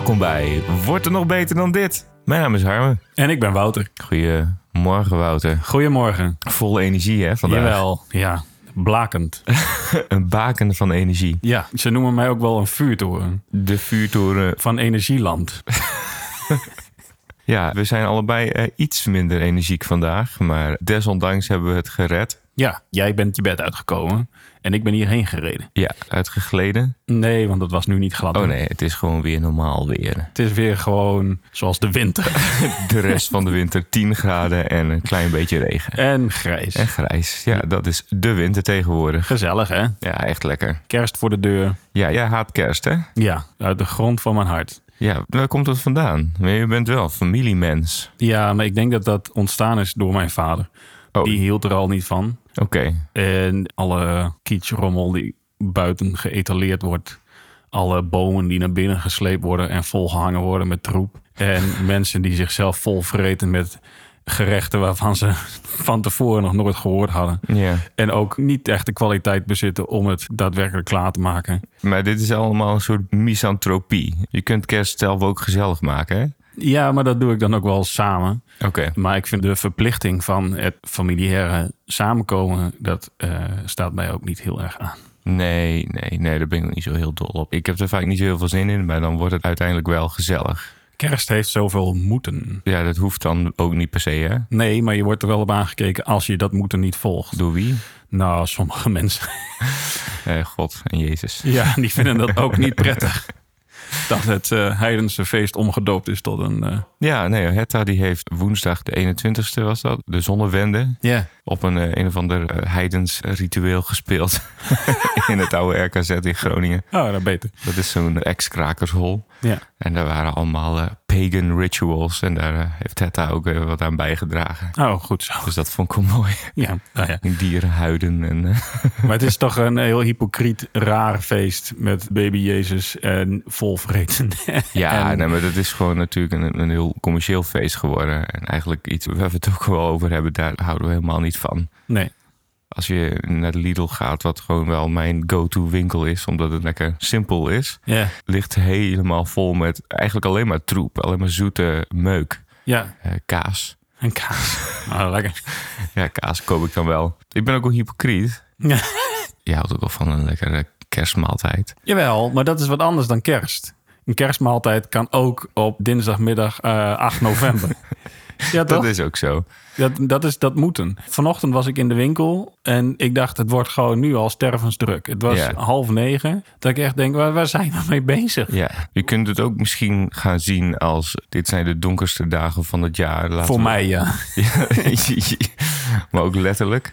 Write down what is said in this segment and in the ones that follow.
Welkom bij Wordt er nog beter dan dit? Mijn naam is Harmen. En ik ben Wouter. Goedemorgen Wouter. Goedemorgen. Vol energie hè vandaag. Jawel, ja. Blakend. Een baken van energie. Ja, ze noemen mij ook wel een vuurtoren. De vuurtoren. Van Energieland. Ja, we zijn allebei eh, iets minder energiek vandaag. Maar desondanks hebben we het gered. Ja, jij bent je bed uitgekomen. En ik ben hierheen gereden. Ja, uitgegleden. Nee, want dat was nu niet glad. Oh nee, het is gewoon weer normaal weer. Het is weer gewoon zoals de winter. De rest van de winter 10 graden en een klein beetje regen. En grijs. En grijs. Ja, dat is de winter tegenwoordig. Gezellig, hè? Ja, echt lekker. Kerst voor de deur. Ja, jij haat kerst hè? Ja, uit de grond van mijn hart. Ja, waar komt dat vandaan? Maar je bent wel familiemens. Ja, maar ik denk dat dat ontstaan is door mijn vader. Oh. Die hield er al niet van. Oké. En alle kietsrommel die buiten geëtaleerd wordt. Alle bomen die naar binnen gesleept worden en volgehangen worden met troep. En mensen die zichzelf vol vreten met gerechten waarvan ze van tevoren nog nooit gehoord hadden. Ja. En ook niet echt de kwaliteit bezitten om het daadwerkelijk klaar te maken. Maar dit is allemaal een soort misantropie. Je kunt kerst zelf ook gezellig maken, hè? Ja, maar dat doe ik dan ook wel samen. Oké. Maar ik vind de verplichting van het familiaire samenkomen, dat eh, staat mij ook niet heel erg aan. Nee, nee, nee, daar ben ik niet zo heel dol op. Ik heb er vaak niet zo heel veel zin in, maar dan wordt het uiteindelijk wel gezellig. Kerst heeft zoveel moeten. Ja, dat hoeft dan ook niet per se, hè? Nee, maar je wordt er wel op aangekeken als je dat moeten niet volgt. Door wie? Nou, sommige mensen. Eh, God en Jezus. Ja, die vinden dat ook niet prettig. Dat het eh, heidense feest omgedoopt is tot een... eh, Ja, nee, Hetta die heeft woensdag de 21ste was dat, de zonnewende, Ja. op een eh, een of ander heidens ritueel gespeeld in het oude RKZ in Groningen. Oh, dat beter. Dat is zo'n ex-krakershol. Ja. En daar waren allemaal pagan rituals. En daar eh, heeft Hetta ook even wat aan bijgedragen. Oh, goed zo. Dus dat vond ik wel mooi. Ja, nou ja. In dierenhuiden. En, eh, Maar het is toch een heel hypocriet, raar feest met baby Jezus en volvreten. ja, En- nee, maar dat is gewoon natuurlijk een, een heel commercieel feest geworden. En eigenlijk iets waar we het ook wel over hebben, daar houden we helemaal niet van. Nee. Als je naar de Lidl gaat, wat gewoon wel mijn go-to winkel is, omdat het lekker simpel is, ligt helemaal vol met eigenlijk alleen maar troep. Alleen maar zoete meuk. Ja, Eh, kaas. en kaas. Nou, lekker. Ja, kaas koop ik dan wel. Ik ben ook wel hypocriet. Ja. Je houdt ook wel van een lekkere kerstmaaltijd. Jawel, maar dat is wat anders dan kerst. Een kerstmaaltijd kan ook op dinsdagmiddag eh 8 november. ja? Dat is ook zo. Dat, dat is dat moeten. Vanochtend was ik in de winkel en ik dacht, het wordt gewoon nu al stervensdruk. Het was Ja. half negen. Dat ik echt denk, waar, waar zijn we mee bezig? Ja, je kunt het ook misschien gaan zien als dit zijn de donkerste dagen van het jaar. Laten Voor we- mij, ja. Ja, maar ook letterlijk.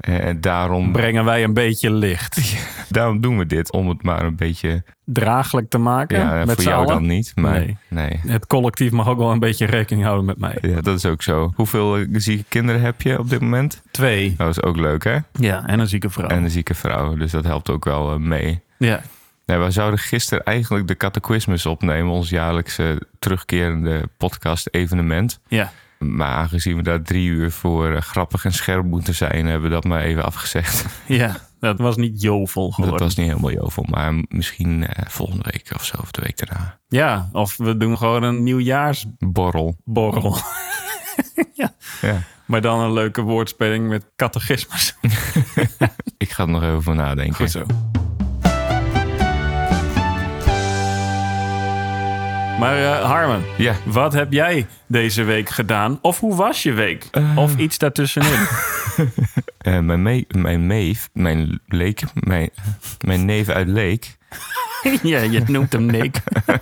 En daarom, Brengen wij een beetje licht. daarom doen we dit, om het maar een beetje... Draaglijk te maken Ja, met voor jou allen. dan niet, maar Nee. nee. Het collectief mag ook wel een beetje rekening houden met mij. Ja, dat is ook zo. Hoeveel eh, zieke kinderen heb je op dit moment? Twee. Dat is ook leuk, hè? Ja, en een zieke vrouw. En een zieke vrouw, dus dat helpt ook wel eh, mee. Ja. Nee, we zouden gisteren eigenlijk de Cataclysmus opnemen, ons jaarlijkse terugkerende podcast-evenement. Ja. Maar aangezien we daar drie uur voor eh, grappig en scherp moeten zijn, hebben we dat maar even afgezegd. Ja, dat was niet jovel geworden. Dat was niet helemaal jovel, maar misschien eh, volgende week of zo, of de week daarna. Ja, of we doen gewoon een nieuwjaarsborrel. Borrel. ja. Ja. Maar dan een leuke woordspeling met catechismus. Ik ga er nog even voor nadenken. Goed zo. Maar eh, Harmen, Ja, wat heb jij deze week gedaan? Of hoe was je week? of iets daartussenin? eh, mijn, me mijn neef, mijn leek, mijn, mijn neef uit Leek. ja, je noemt hem Nick.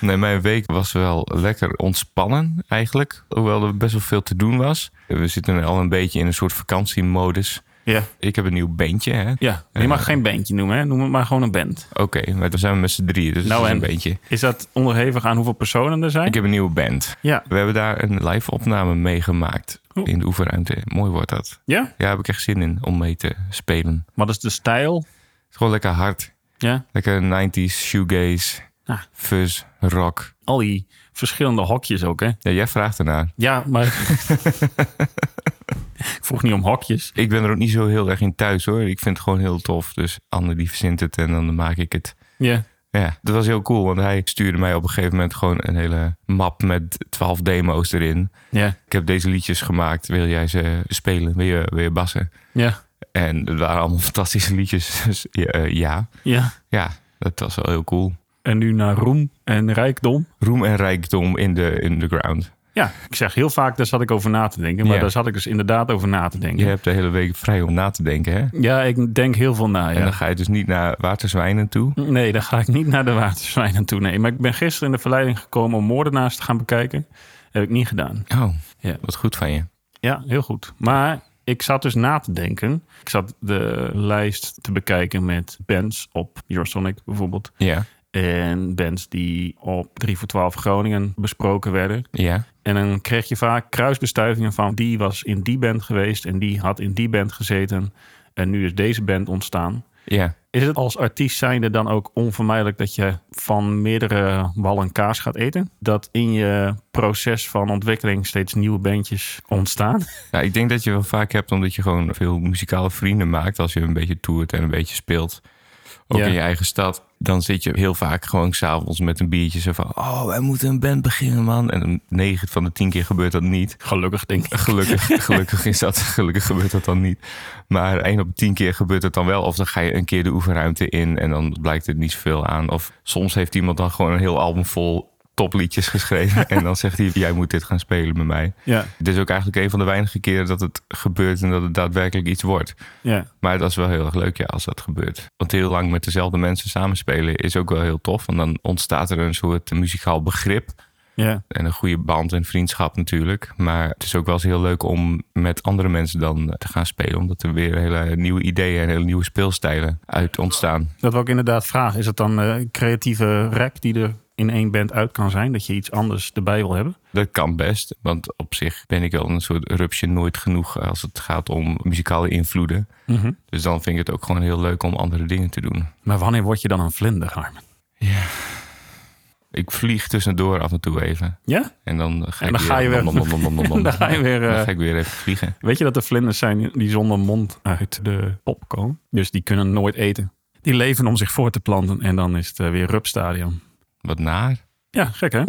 Nee, mijn week was wel lekker ontspannen eigenlijk. Hoewel er best wel veel te doen was. We zitten al een beetje in een soort vakantiemodus. Ja, Ik heb een nieuw bandje, hè? ja. je mag geen bandje noemen, hè? noem het maar gewoon een band. Oké, maar dan zijn we met z'n drieën, dus Nou, het is en? een bandje. Is dat onderhevig aan hoeveel personen er zijn? Ik heb een nieuwe band. Ja. We hebben daar een live opname meegemaakt Oh. in de oefenruimte. Mooi wordt dat. Ja? Ja, daar heb ik echt zin in om mee te spelen. Wat is de stijl? Het is gewoon lekker hard. Ja? Lekker 90s, shoegaze, Ah. fuzz, rock. Al die verschillende hokjes ook, hè? Ja, jij vraagt ernaar. Ja, maar... ik vroeg niet om hokjes. Ik ben er ook niet zo heel erg in thuis hoor. Ik vind het gewoon heel tof. Dus Anne die verzint het en dan maak ik het. Ja. Ja, dat was heel cool, want hij stuurde mij op een gegeven moment gewoon een hele map met twaalf demo's erin. Ja. Ik heb deze liedjes gemaakt, wil jij ze spelen? Wil je, wil je bassen? Ja. En het waren allemaal fantastische liedjes. Dus ja, eh, ja. Ja. ja, dat was wel heel cool. En nu naar roem en rijkdom. Roem en rijkdom in de, in de ground. Ja, ik zeg heel vaak, daar zat ik over na te denken. Maar Ja. daar zat ik dus inderdaad over na te denken. Je hebt de hele week vrij om na te denken, hè? Ja, ik denk heel veel na. En Ja. dan ga je dus niet naar waterzwijnen toe. Nee, dan ga ik niet naar de waterzwijnen toe. Nee, maar ik ben gisteren in de verleiding gekomen om moordenaars te gaan bekijken. Heb ik niet gedaan. Oh, Ja. wat goed van je. Ja, heel goed. Maar ik zat dus na te denken. Ik zat de lijst te bekijken met bands op Eurosonic bijvoorbeeld. Ja, En bands die op 3 voor 12 Groningen besproken werden. ja, En dan kreeg je vaak kruisbestuivingen van die was in die band geweest en die had in die band gezeten. En nu is deze band ontstaan. ja. Is het als artiest zijnde dan ook onvermijdelijk dat je van meerdere wallen kaas gaat eten? Dat in je proces van ontwikkeling steeds nieuwe bandjes ontstaan? Nou, ik denk dat je wel vaak hebt omdat je gewoon veel muzikale vrienden maakt. Als je een beetje toert en een beetje speelt. Ook Ja. in je eigen stad. Dan zit je heel vaak gewoon s'avonds met een biertje zo van... Oh, wij moeten een band beginnen, man. En 9 van de 10 keer gebeurt dat niet. Gelukkig denk ik. Gelukkig, gelukkig is dat. Gelukkig gebeurt dat dan niet. Maar één op de tien keer gebeurt het dan wel. Of dan ga je een keer de oefenruimte in en dan blijkt het niet zoveel aan. Of soms heeft iemand dan gewoon een heel album vol topliedjes geschreven. en dan zegt hij, jij moet dit gaan spelen met mij. Ja, Het is ook eigenlijk een van de weinige keren dat het gebeurt en dat het daadwerkelijk iets wordt. ja, Maar dat is wel heel erg leuk ja, als dat gebeurt. Want heel lang met dezelfde mensen samenspelen is ook wel heel tof. Want dan ontstaat er een soort muzikaal begrip. ja. En een goede band en vriendschap natuurlijk. Maar het is ook wel eens heel leuk om met andere mensen dan te gaan spelen. Omdat er weer hele nieuwe ideeën en hele nieuwe speelstijlen uit ontstaan. Dat wil ik inderdaad vragen. Is het dan eh creatieve rek die er in één band uit kan zijn? Dat je iets anders erbij wil hebben? Dat kan best. Want op zich ben ik wel een soort rupsje nooit genoeg als het gaat om muzikale invloeden. Dus dan vind ik het ook gewoon heel leuk om andere dingen te doen. Maar wanneer word je dan een vlinder, Harmen? Ik vlieg tussendoor af en toe even. Ja? En dan ga, En dan ik ga je weer- nom, nom, nom. Dan ga je weer, eh, Dan ga ik weer even vliegen. Weet je dat er vlinders zijn die zonder mond uit de pop komen? Dus die kunnen nooit eten. Die leven om zich voor te planten en dan is het eh, weer rupstadium. Wat naar. Ja, gek hè?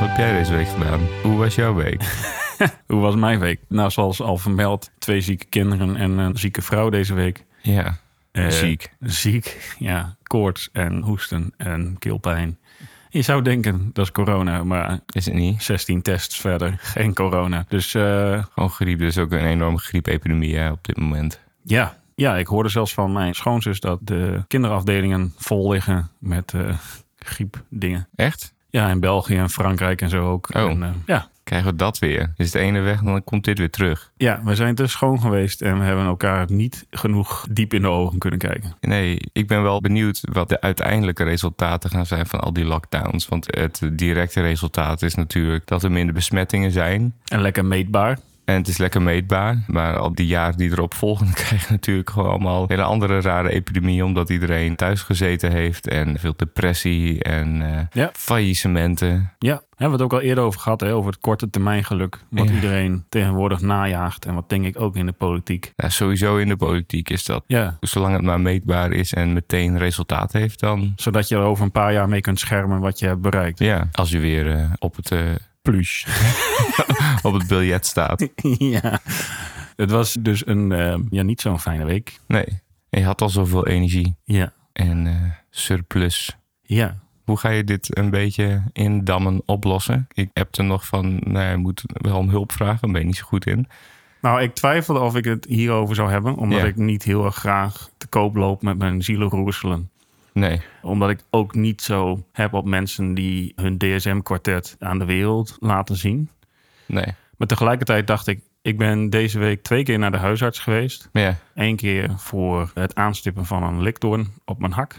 Wat heb jij deze week gedaan? Hoe was jouw week? Hoe was mijn week? Nou, zoals al vermeld, twee zieke kinderen en een zieke vrouw deze week. Ja, Eh, ziek. Ziek, ja. Koorts en hoesten en keelpijn. Je zou denken, dat is corona, maar Is het niet? 16 tests verder, geen corona. Dus eh, Gewoon griep. Is ook een enorme griepepidemie hè, op dit moment. ja. Ja, ik hoorde zelfs van mijn schoonzus dat de kinderafdelingen vol liggen met eh griepdingen. Echt? Ja, in België en Frankrijk en zo ook. Oh. En, eh, ja. Krijgen we dat weer? Is het ene weg dan komt dit weer terug? ja, we zijn te schoon geweest en we hebben elkaar niet genoeg diep in de ogen kunnen kijken. Nee, ik ben wel benieuwd wat de uiteindelijke resultaten gaan zijn van al die lockdowns. Want het directe resultaat is natuurlijk dat er minder besmettingen zijn. En lekker meetbaar. En het is lekker meetbaar. Maar al die jaren die erop volgen, krijg je natuurlijk gewoon allemaal hele andere rare epidemieën. Omdat iedereen thuis gezeten heeft. En veel depressie en eh, Ja. faillissementen. Ja, hebben we het ook al eerder over gehad, hè, over het korte termijn geluk. Wat Ja. iedereen tegenwoordig najaagt. En wat denk ik ook in de politiek. Ja, sowieso in de politiek is dat. Ja, Zolang het maar meetbaar is en meteen resultaat heeft, dan zodat je er over een paar jaar mee kunt schermen wat je hebt bereikt. ja, als je weer eh, op, het, eh, Plus. op het biljet staat. ja. Het was dus een eh, ja, niet zo'n fijne week. Nee, en je had al zoveel energie Ja. en eh, surplus. Ja. Hoe ga je dit een beetje indammen oplossen? Ik heb er nog van, nou, je moet wel om hulp vragen, daar ben je niet zo goed in. Nou, ik twijfelde of ik het hierover zou hebben. Omdat Ja. ik niet heel erg graag te koop loop met mijn zielenroerselen. Nee, Omdat ik ook niet zo heb op mensen die hun DSM-kwartet aan de wereld laten zien. nee. Maar tegelijkertijd dacht ik, ik ben deze week twee keer naar de huisarts geweest. Ja, Eén keer voor het aanstippen van een likdoorn op mijn hak.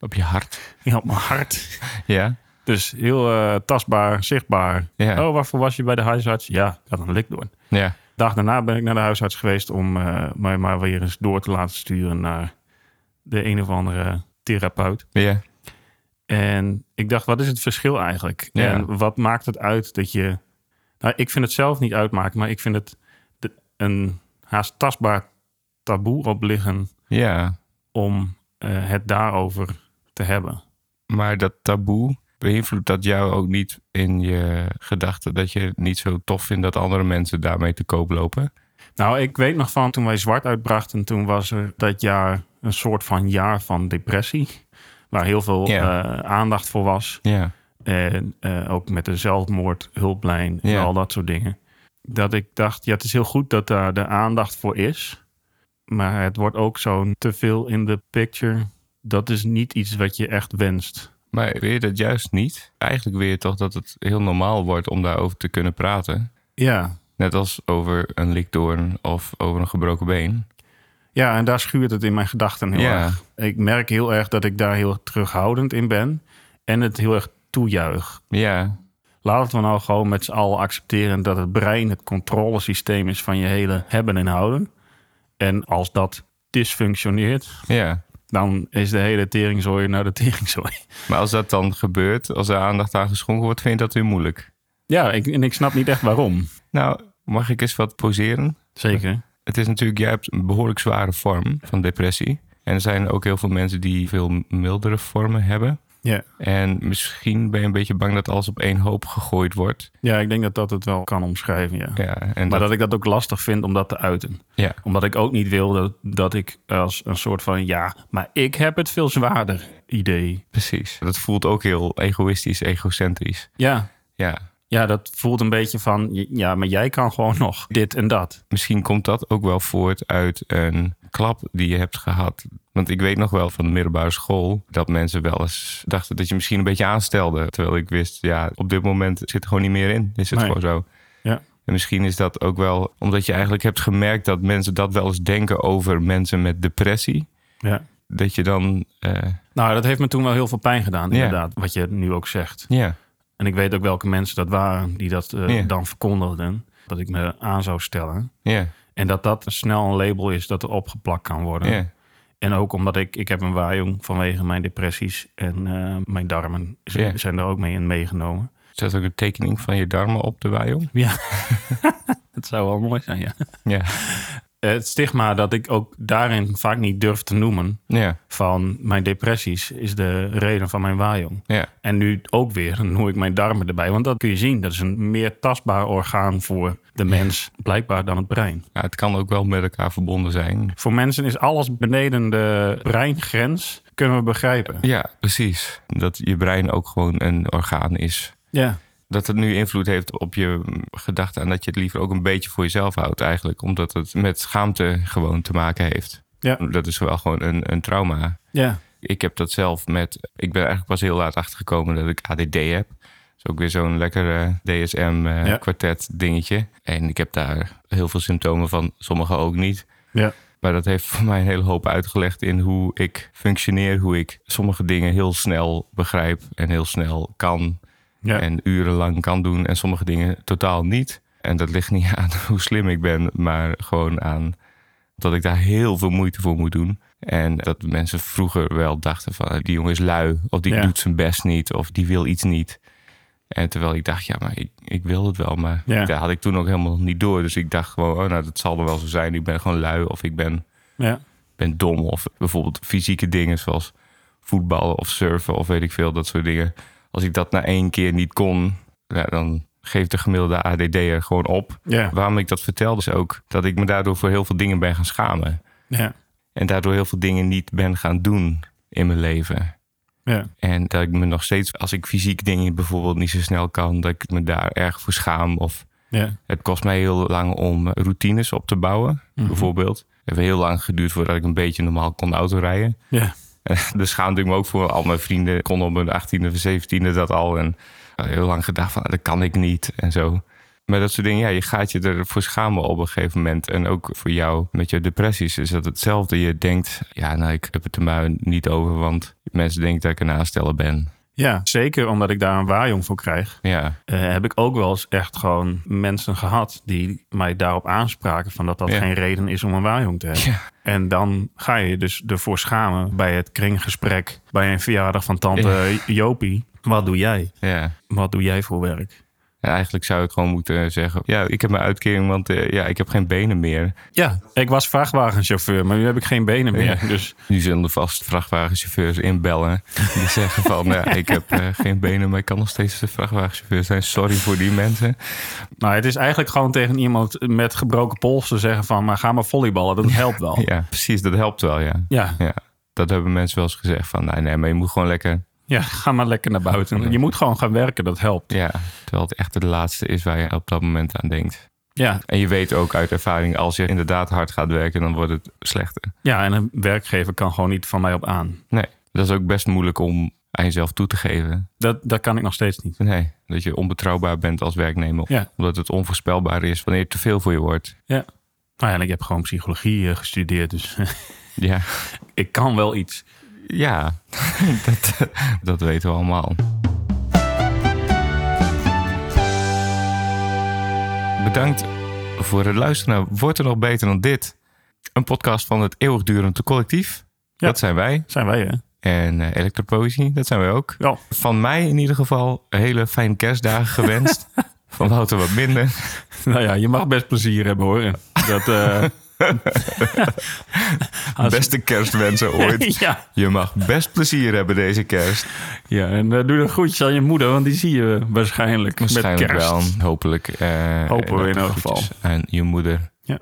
op je hart. Ja, op mijn hart. Ja, Dus heel eh, tastbaar, zichtbaar. Ja. Oh, waarvoor was je bij de huisarts? Ja, ik had een likdoorn. ja, De dag daarna ben ik naar de huisarts geweest om eh, mij maar weer eens door te laten sturen naar de een of andere therapeut. ja. En ik dacht, wat is het verschil eigenlijk? Ja. En wat maakt het uit dat je... Nou, ik vind het zelf niet uitmaken, maar ik vind het de- een haast tastbaar taboe op liggen Ja, om eh, het daarover te hebben. maar dat taboe, beïnvloedt dat jou ook niet in je gedachten? Dat je het niet zo tof vindt dat andere mensen daarmee te koop lopen? Nou, ik weet nog van toen wij zwart uitbrachten, toen was er dat jaar een soort van jaar van depressie. Waar heel veel eh, aandacht voor was. Ja, En eh, ook met de zelfmoordhulplijn en al dat soort dingen. Dat ik dacht, ja, het is heel goed dat daar de aandacht voor is. Maar het wordt ook zo'n te veel in de picture. Dat is niet iets wat je echt wenst. maar je dat juist niet? Eigenlijk wil je toch dat het heel normaal wordt om daarover te kunnen praten? Ja, Net als over een likdoorn of over een gebroken been. Ja en daar schuurt het in mijn gedachten heel Ja. erg. Ik merk heel erg dat ik daar heel terughoudend in ben. En het heel erg toejuich. Ja, Laten we nou gewoon met z'n allen accepteren dat het brein het controlesysteem is van je hele hebben en houden. En als dat dysfunctioneert, ja. dan is de hele teringzooi naar de teringzooi. Maar als dat dan gebeurt, als er aandacht aan geschonken wordt, vind je dat weer moeilijk? Ja, ik, en ik snap niet echt waarom. Nou, mag ik eens wat poseren? Zeker. Het is natuurlijk, jij hebt een behoorlijk zware vorm van depressie. En er zijn ook heel veel mensen die veel mildere vormen hebben. Ja. En misschien ben je een beetje bang dat alles op één hoop gegooid wordt. ja, ik denk dat dat het wel kan omschrijven, ja. Ja, en Maar dat, dat ik dat ook lastig vind om dat te uiten. ja, Omdat ik ook niet wil dat, dat ik als een soort van... ja, maar ik heb het veel zwaarder idee. precies. Dat voelt ook heel egoïstisch, egocentrisch. Ja, Ja, ja dat voelt een beetje van... ja, maar jij kan gewoon nog dit en dat. misschien komt dat ook wel voort uit een klap die je hebt gehad. Want ik weet nog wel van de middelbare school dat mensen wel eens dachten dat je misschien een beetje aanstelde. Terwijl ik wist, ja, op dit moment zit er gewoon niet meer in. Is het Nee. gewoon zo. Ja. En misschien is dat ook wel omdat je eigenlijk hebt gemerkt dat mensen dat wel eens denken over mensen met depressie. Ja. Dat je dan, eh, Nou, dat heeft me toen wel heel veel pijn gedaan, Ja. inderdaad. Wat je nu ook zegt. ja, En ik weet ook welke mensen dat waren die dat eh, dan verkondigden. Dat ik me aan zou stellen. En dat dat snel een label is dat er opgeplakt kan worden. En ook omdat ik, ik heb een waaijong vanwege mijn depressies. En eh, mijn darmen zijn er ook mee in meegenomen. Zet ook een tekening van je darmen op de waaijong? Ja, het zou wel mooi zijn, ja. Ja, Het stigma dat ik ook daarin vaak niet durf te noemen... ja, van mijn depressies is de reden van mijn waaijong. ja. En nu ook weer, dan noem ik mijn darmen erbij. Want dat kun je zien, dat is een meer tastbaar orgaan voor de mens, blijkbaar dan het brein. Ja, het kan ook wel met elkaar verbonden zijn. Voor mensen is alles beneden de breingrens, kunnen we begrijpen. Ja, precies. Dat je brein ook gewoon een orgaan is. Ja, Dat het nu invloed heeft op je gedachten en dat je het liever ook een beetje voor jezelf houdt eigenlijk. Omdat het met schaamte gewoon te maken heeft. ja, Dat is wel gewoon een, een trauma. ja. Ik heb dat zelf met... Ik ben eigenlijk pas heel laat achtergekomen dat ik ADD heb. Dat is ook weer zo'n lekkere Ja. DSM-kwartet dingetje. En ik heb daar heel veel symptomen van. Sommige ook niet. ja. Maar dat heeft voor mij een hele hoop uitgelegd in hoe ik functioneer. Hoe ik sommige dingen heel snel begrijp en heel snel kan. Ja. En urenlang kan doen en sommige dingen totaal niet. En dat ligt niet aan hoe slim ik ben, maar gewoon aan dat ik daar heel veel moeite voor moet doen. En dat mensen vroeger wel dachten van die jongen is lui, of die Ja. doet zijn best niet, of die wil iets niet. En terwijl ik dacht, ja, maar ik, ik wil het wel, maar Ja. dat had ik toen ook helemaal niet door. Dus ik dacht gewoon, oh, nou, dat zal er wel zo zijn. Ik ben gewoon lui, of ik ben ja. ben dom. Of bijvoorbeeld fysieke dingen zoals voetballen of surfen of weet ik veel, dat soort dingen. Als ik dat na één keer niet kon, ja, dan geeft de gemiddelde ADD'er gewoon op. Waarom ik dat vertelde is ook dat ik me daardoor voor heel veel dingen ben gaan schamen. Ja. En daardoor heel veel dingen niet ben gaan doen in mijn leven. Ja. En dat ik me nog steeds, als ik fysiek dingen bijvoorbeeld niet zo snel kan, dat ik me daar erg voor schaam. Of Ja. het kost mij heel lang om routines op te bouwen, Mhm. bijvoorbeeld. Het heeft heel lang geduurd voordat ik een beetje normaal kon autorijden. Ja. Daar schaamde ik me ook voor. Al mijn vrienden konden op mijn 18e of 17e dat al. En heel lang gedacht van, dat kan ik niet en zo. Maar dat soort dingen, ja, je gaat je ervoor schamen op een gegeven moment. En ook voor jou met je depressies is dat hetzelfde. Je denkt, ja, nou, ik heb het er maar niet over, want mensen denken dat ik een aansteller ben. Ja, zeker omdat ik daar een waaijong voor krijg. Ja, eh, heb ik ook wel eens echt gewoon mensen gehad die mij daarop aanspraken van dat dat Ja. geen reden is om een waaijong te hebben. ja, En dan ga je dus ervoor schamen bij het kringgesprek, bij een verjaardag van tante Jopie. Wat doe jij? ja. Wat doe jij voor werk? En eigenlijk zou ik gewoon moeten zeggen... ja, ik heb mijn uitkering, want eh, ja, ik heb geen benen meer. Ja, ik was vrachtwagenchauffeur, maar nu heb ik geen benen meer. Dus Nu zullen er vast vrachtwagenchauffeurs inbellen. Die zeggen van, ja, ik heb eh, geen benen, maar ik kan nog steeds de vrachtwagenchauffeur zijn. Sorry voor die mensen. nou, het is eigenlijk gewoon tegen iemand met gebroken polsen zeggen van... maar ga maar volleyballen, dat helpt wel. Ja, precies, dat helpt wel, ja. Ja, ja. Dat hebben mensen wel eens gezegd van, nee, nee, maar je moet gewoon lekker... ja, ga maar lekker naar buiten. Je moet gewoon gaan werken, dat helpt. Ja, terwijl het echt het laatste is waar je op dat moment aan denkt. Ja, En je weet ook uit ervaring, als je inderdaad hard gaat werken, dan wordt het slechter. ja, en een werkgever kan gewoon niet van mij op aan. Nee, dat is ook best moeilijk om aan jezelf toe te geven. Dat, dat kan ik nog steeds niet. Nee, dat je onbetrouwbaar bent als werknemer. Ja. Omdat het onvoorspelbaar is wanneer het te veel voor je wordt. Ja. Nou ja, en ik heb gewoon psychologie eh, gestudeerd, dus Ja, ik kan wel iets. Ja dat, dat weten we allemaal. Bedankt voor het luisteren Wordt er nog beter dan dit? Een podcast van het eeuwigdurende collectief. Ja. Dat zijn wij. Zijn wij, hè? En uh, elektropoëzie, dat zijn wij ook. Ja. Van mij in ieder geval hele fijne kerstdagen gewenst. Van Wouter wat minder. Nou ja, je mag best plezier hebben, hoor. Dat, eh, als- Beste kerstwensen ooit. ja. Je mag best plezier hebben deze kerst. ja, en eh, doe de groetjes aan je moeder, want die zie je waarschijnlijk, Waarschijnlijk met kerst. wel, hopelijk. eh, Hopen we en in elk geval. Aan je moeder. Ja.